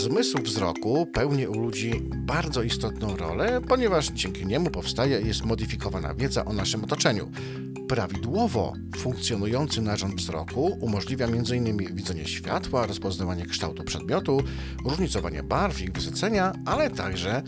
Zmysł wzroku pełni u ludzi bardzo istotną rolę, ponieważ dzięki niemu powstaje i jest modyfikowana wiedza o naszym otoczeniu. Prawidłowo funkcjonujący narząd wzroku umożliwia m.in. widzenie światła, rozpoznawanie kształtu przedmiotu, różnicowanie barw i ich wysycenia, ale także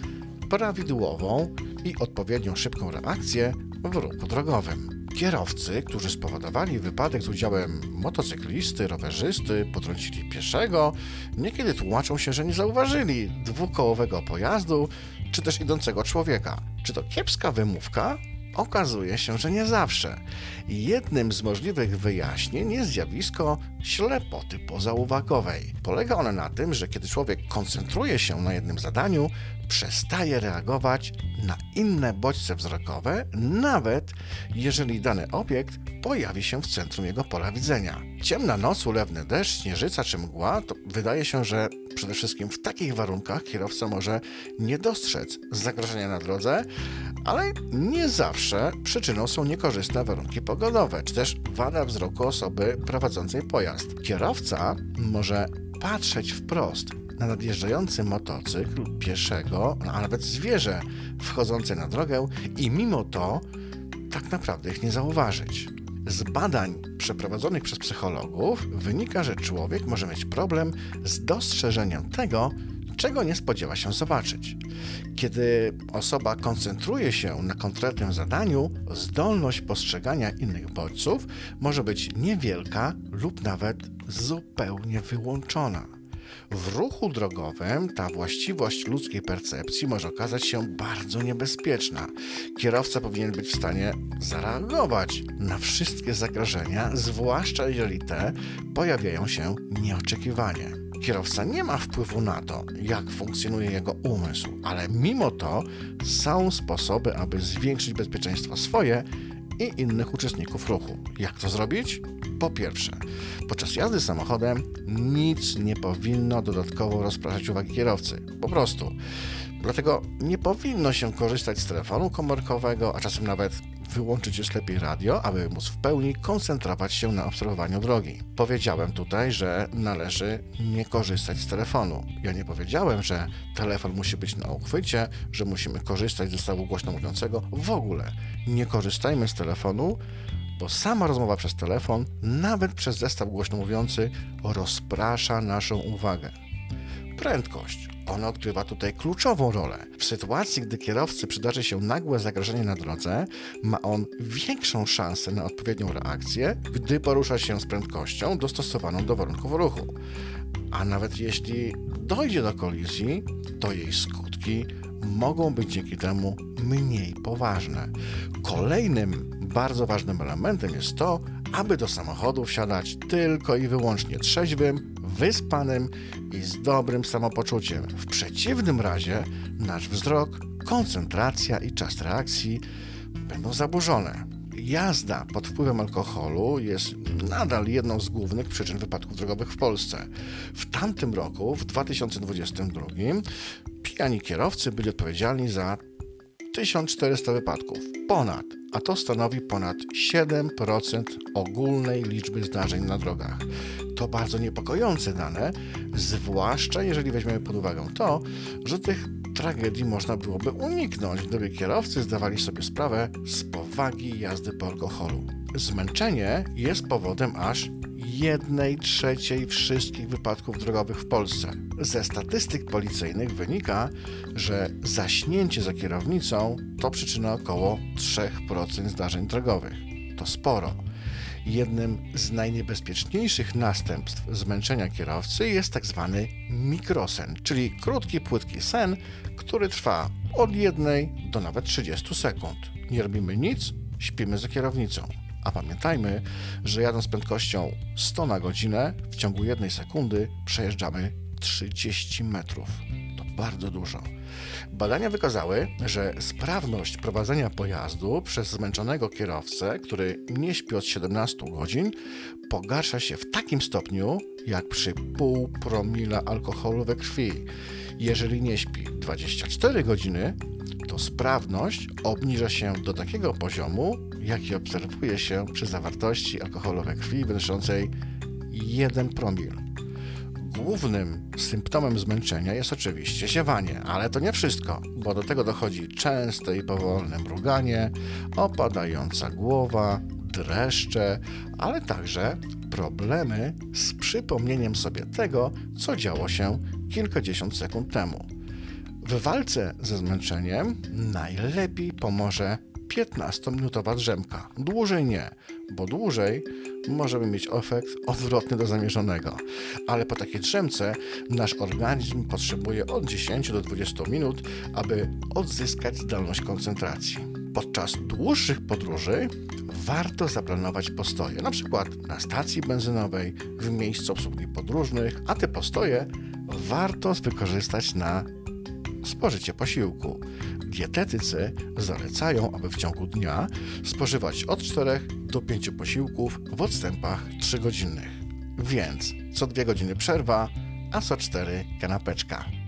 prawidłową i odpowiednio szybką reakcję w ruchu drogowym. Kierowcy, którzy spowodowali wypadek z udziałem motocyklisty, rowerzysty, potrącili pieszego, niekiedy tłumaczą się, że nie zauważyli dwukołowego pojazdu czy też idącego człowieka. Czy to kiepska wymówka? Okazuje się, że nie zawsze. Jednym z możliwych wyjaśnień jest zjawisko ślepoty pozauwagowej. Polega ona na tym, że kiedy człowiek koncentruje się na jednym zadaniu, przestaje reagować na inne bodźce wzrokowe, nawet jeżeli dany obiekt pojawi się w centrum jego pola widzenia. Ciemna noc, ulewny deszcz, śnieżyca czy mgła, to wydaje się, że przede wszystkim w takich warunkach kierowca może nie dostrzec zagrożenia na drodze, ale nie zawsze przyczyną są niekorzystne warunki pogodowe, czy też wada wzroku osoby prowadzącej pojazd. Kierowca może patrzeć wprost na nadjeżdżający motocykl, pieszego, a nawet zwierzę wchodzące na drogę i mimo to tak naprawdę ich nie zauważyć. Z badań przeprowadzonych przez psychologów wynika, że człowiek może mieć problem z dostrzeżeniem tego, czego nie spodziewa się zobaczyć. Kiedy osoba koncentruje się na konkretnym zadaniu, zdolność postrzegania innych bodźców może być niewielka lub nawet zupełnie wyłączona. W ruchu drogowym ta właściwość ludzkiej percepcji może okazać się bardzo niebezpieczna. Kierowca powinien być w stanie zareagować na wszystkie zagrożenia, zwłaszcza jeżeli te pojawiają się nieoczekiwanie. Kierowca nie ma wpływu na to, jak funkcjonuje jego umysł, ale mimo to są sposoby, aby zwiększyć bezpieczeństwo swoje i innych uczestników ruchu. Jak to zrobić? Po pierwsze, podczas jazdy samochodem nic nie powinno dodatkowo rozpraszać uwagi kierowcy. Po prostu. Dlatego nie powinno się korzystać z telefonu komórkowego, a czasem nawet wyłączyć już lepiej radio, aby móc w pełni koncentrować się na obserwowaniu drogi. Powiedziałem tutaj, że należy nie korzystać z telefonu. Ja nie powiedziałem, że telefon musi być na uchwycie, że musimy korzystać z zestawu głośno mówiącego. W ogóle nie korzystajmy z telefonu, bo sama rozmowa przez telefon, nawet przez zestaw głośno mówiący, rozprasza naszą uwagę. Prędkość. Ona odgrywa tutaj kluczową rolę. W sytuacji, gdy kierowcy przydarzy się nagłe zagrożenie na drodze, ma on większą szansę na odpowiednią reakcję, gdy porusza się z prędkością dostosowaną do warunków ruchu. A nawet jeśli dojdzie do kolizji, to jej skutki mogą być dzięki temu mniej poważne. Kolejnym bardzo ważnym elementem jest to, aby do samochodu wsiadać tylko i wyłącznie trzeźwym, wyspanym i z dobrym samopoczuciem. W przeciwnym razie nasz wzrok, koncentracja i czas reakcji będą zaburzone. Jazda pod wpływem alkoholu jest nadal jedną z głównych przyczyn wypadków drogowych w Polsce. W tamtym roku, w 2022, pijani kierowcy byli odpowiedzialni za 1400 wypadków. Ponad, a to stanowi ponad 7% ogólnej liczby zdarzeń na drogach. To bardzo niepokojące dane, zwłaszcza jeżeli weźmiemy pod uwagę to, że tych tragedii można byłoby uniknąć, gdyby kierowcy zdawali sobie sprawę z powagi jazdy po alkoholu. Zmęczenie jest powodem aż jednej trzeciej wszystkich wypadków drogowych w Polsce. Ze statystyk policyjnych wynika, że zaśnięcie za kierownicą to przyczyna około 3% zdarzeń drogowych. To sporo. Jednym z najniebezpieczniejszych następstw zmęczenia kierowcy jest tak zwany mikrosen, czyli krótki, płytki sen, który trwa od jednej do nawet 30 sekund. Nie robimy nic, śpimy za kierownicą. A pamiętajmy, że jadąc prędkością 100 na godzinę, w ciągu jednej sekundy przejeżdżamy 30 metrów. Bardzo dużo. Badania wykazały, że sprawność prowadzenia pojazdu przez zmęczonego kierowcę, który nie śpi od 17 godzin, pogarsza się w takim stopniu, jak przy pół promila alkoholu we krwi. Jeżeli nie śpi 24 godziny, to sprawność obniża się do takiego poziomu, jaki obserwuje się przy zawartości alkoholu we krwi wynoszącej 1 promil. Głównym symptomem zmęczenia jest oczywiście ziewanie, ale to nie wszystko, bo do tego dochodzi częste i powolne mruganie, opadająca głowa, dreszcze, ale także problemy z przypomnieniem sobie tego, co działo się kilkadziesiąt sekund temu. W walce ze zmęczeniem najlepiej pomoże 15-minutowa drzemka. Dłużej nie, bo dłużej możemy mieć efekt odwrotny do zamierzonego. Ale po takiej drzemce nasz organizm potrzebuje od 10 do 20 minut, aby odzyskać zdolność koncentracji. Podczas dłuższych podróży warto zaplanować postoje, na przykład na stacji benzynowej, w miejscu obsługi podróżnych, a te postoje warto wykorzystać na spożycie posiłku. Dietetycy zalecają, aby w ciągu dnia spożywać od 4 do 5 posiłków w odstępach 3-godzinnych. Więc co 2 godziny przerwa, a co 4 kanapeczka.